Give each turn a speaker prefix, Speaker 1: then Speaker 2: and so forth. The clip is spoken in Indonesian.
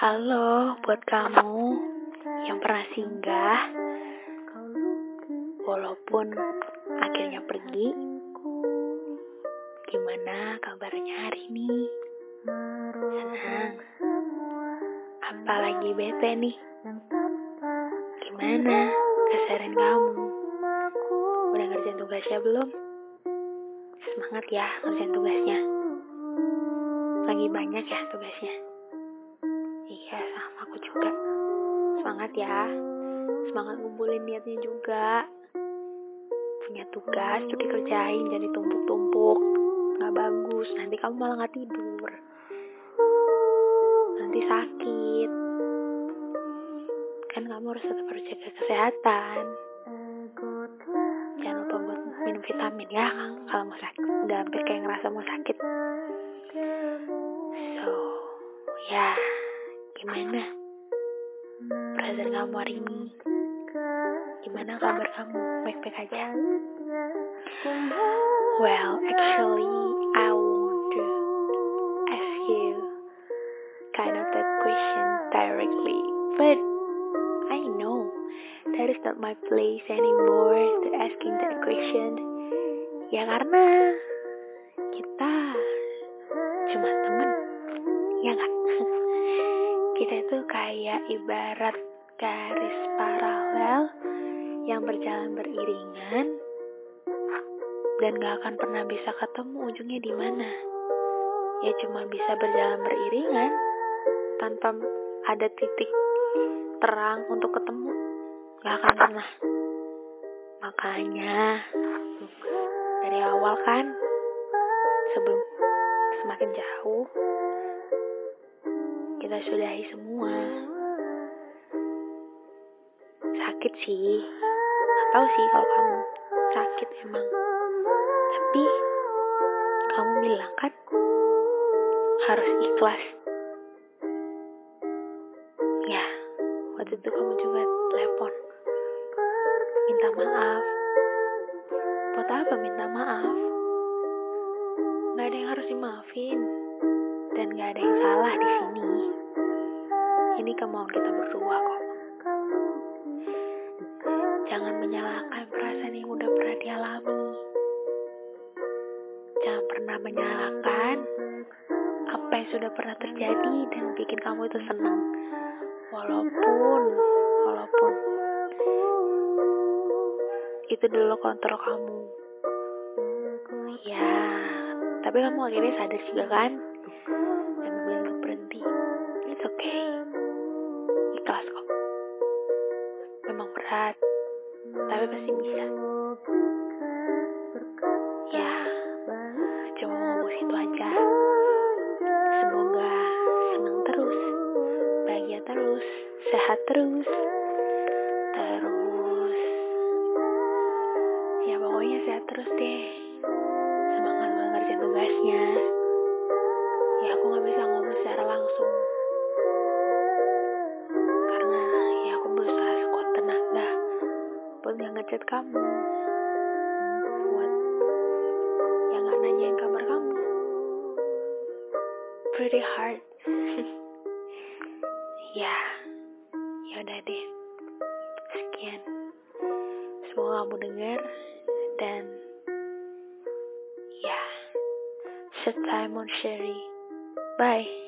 Speaker 1: Halo buat kamu yang pernah singgah Walaupun akhirnya pergi Gimana kabarnya hari ini? Senang? Apalagi bete nih? Gimana keseharian kamu? Udah ngerjain tugasnya belum? Semangat ya ngerjain tugasnya Lagi banyak ya tugasnya aku juga. Semangat ya. Semangat ngumpulin niatnya juga. Punya tugas tuh dikerjain Jadi tumpuk-tumpuk Gak bagus. Nanti kamu malah gak tidur. Nanti sakit. Kan kamu harus tetap harus jaga kesehatan. Jangan lupa buat minum vitamin ya Kalau mau sakit Udah hampir kayak ngerasa mau sakit. So Ya Gimana perasaan kamu hari ini? Gimana kabar kamu? Baik-baik aja? Well, actually, I want to ask you kind of that question directly, but I know that is not my place anymore to asking that question. Ya karena kita cuma temen, ya nggak? Kita itu kayak ibarat garis paralel yang berjalan beriringan dan gak akan pernah bisa ketemu ujungnya di mana. Ya cuma bisa berjalan beriringan tanpa ada titik terang untuk ketemu. Gak akan pernah. Makanya dari awal kan sebelum semakin jauh kita sudahi semua. Sakit sih, tahu sih kalau kamu sakit emang. Tapi kamu bilang kan harus ikhlas. Ya, waktu itu kamu juga telepon minta maaf. Buat apa minta maaf? Gak ada yang harus dimaafin dan gak ada yang salah di sini. Ini kemauan kita berdua kok. Jangan menyalahkan perasaan yang udah pernah dialami. Jangan pernah menyalahkan apa yang sudah pernah terjadi dan bikin kamu itu senang. Walaupun, walaupun itu dulu kontrol kamu. Ya, tapi kamu akhirnya sadar juga kan? Berhenti. It's okay. Ikhlas kok. Memang berat, tapi pasti bisa. Ya, cuma ngomong situ aja. Semoga senang terus, bahagia terus, sehat terus. Terus, ya pokoknya sehat terus deh. Semangat banget ngerjain tugasnya. Ya aku gak bisa ngechat kamu. Buat yang gak nanyain kabar kamu. Pretty hard. ya, ya udah deh. Sekian. Semoga kamu dengar dan ya, set time on Sherry. Bye.